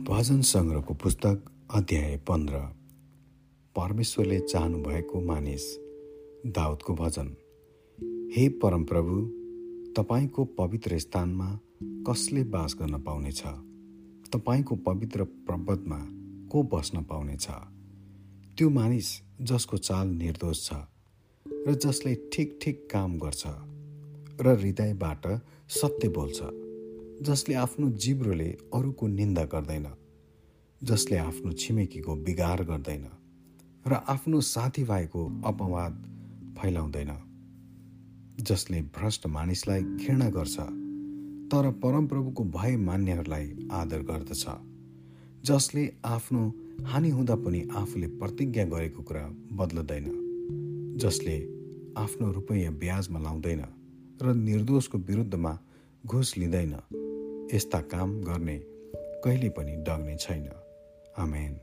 भजन सङ्ग्रहको पुस्तक अध्याय पन्ध्र। परमेश्वरले चाहनुभएको मानिस दाउदको भजन। हे परमप्रभु तपाईँको पवित्र स्थानमा कसले बास गर्न पाउनेछ? तपाईँको पवित्र पर्वतमा को बस्न पाउनेछ? त्यो मानिस जसको चाल निर्दोष छ र जसले ठिक ठिक काम गर्छ र हृदयबाट सत्य बोल्छ। जसले आफ्नो जिब्रोले अरूको निन्दा गर्दैन जसले आफ्नो छिमेकीको बिगार गर्दैन र आफ्नो साथीभाइको अपवाद फैलाउँदैन जसले भ्रष्ट मानिसलाई घृणा गर्छ तर परमप्रभुको भय मान्नेहरूलाई आदर गर्दछ जसले आफ्नो हानि हुँदा पनि आफूले प्रतिज्ञा गरेको कुरा बदल्दैन जसले आफ्नो रुपैयाँ ब्याजमा लाउँदैन र निर्दोषको विरुद्धमा घुस लिँदैन। यस्ता काम गर्ने कहिले पनि डग्ने छैन। आमेन।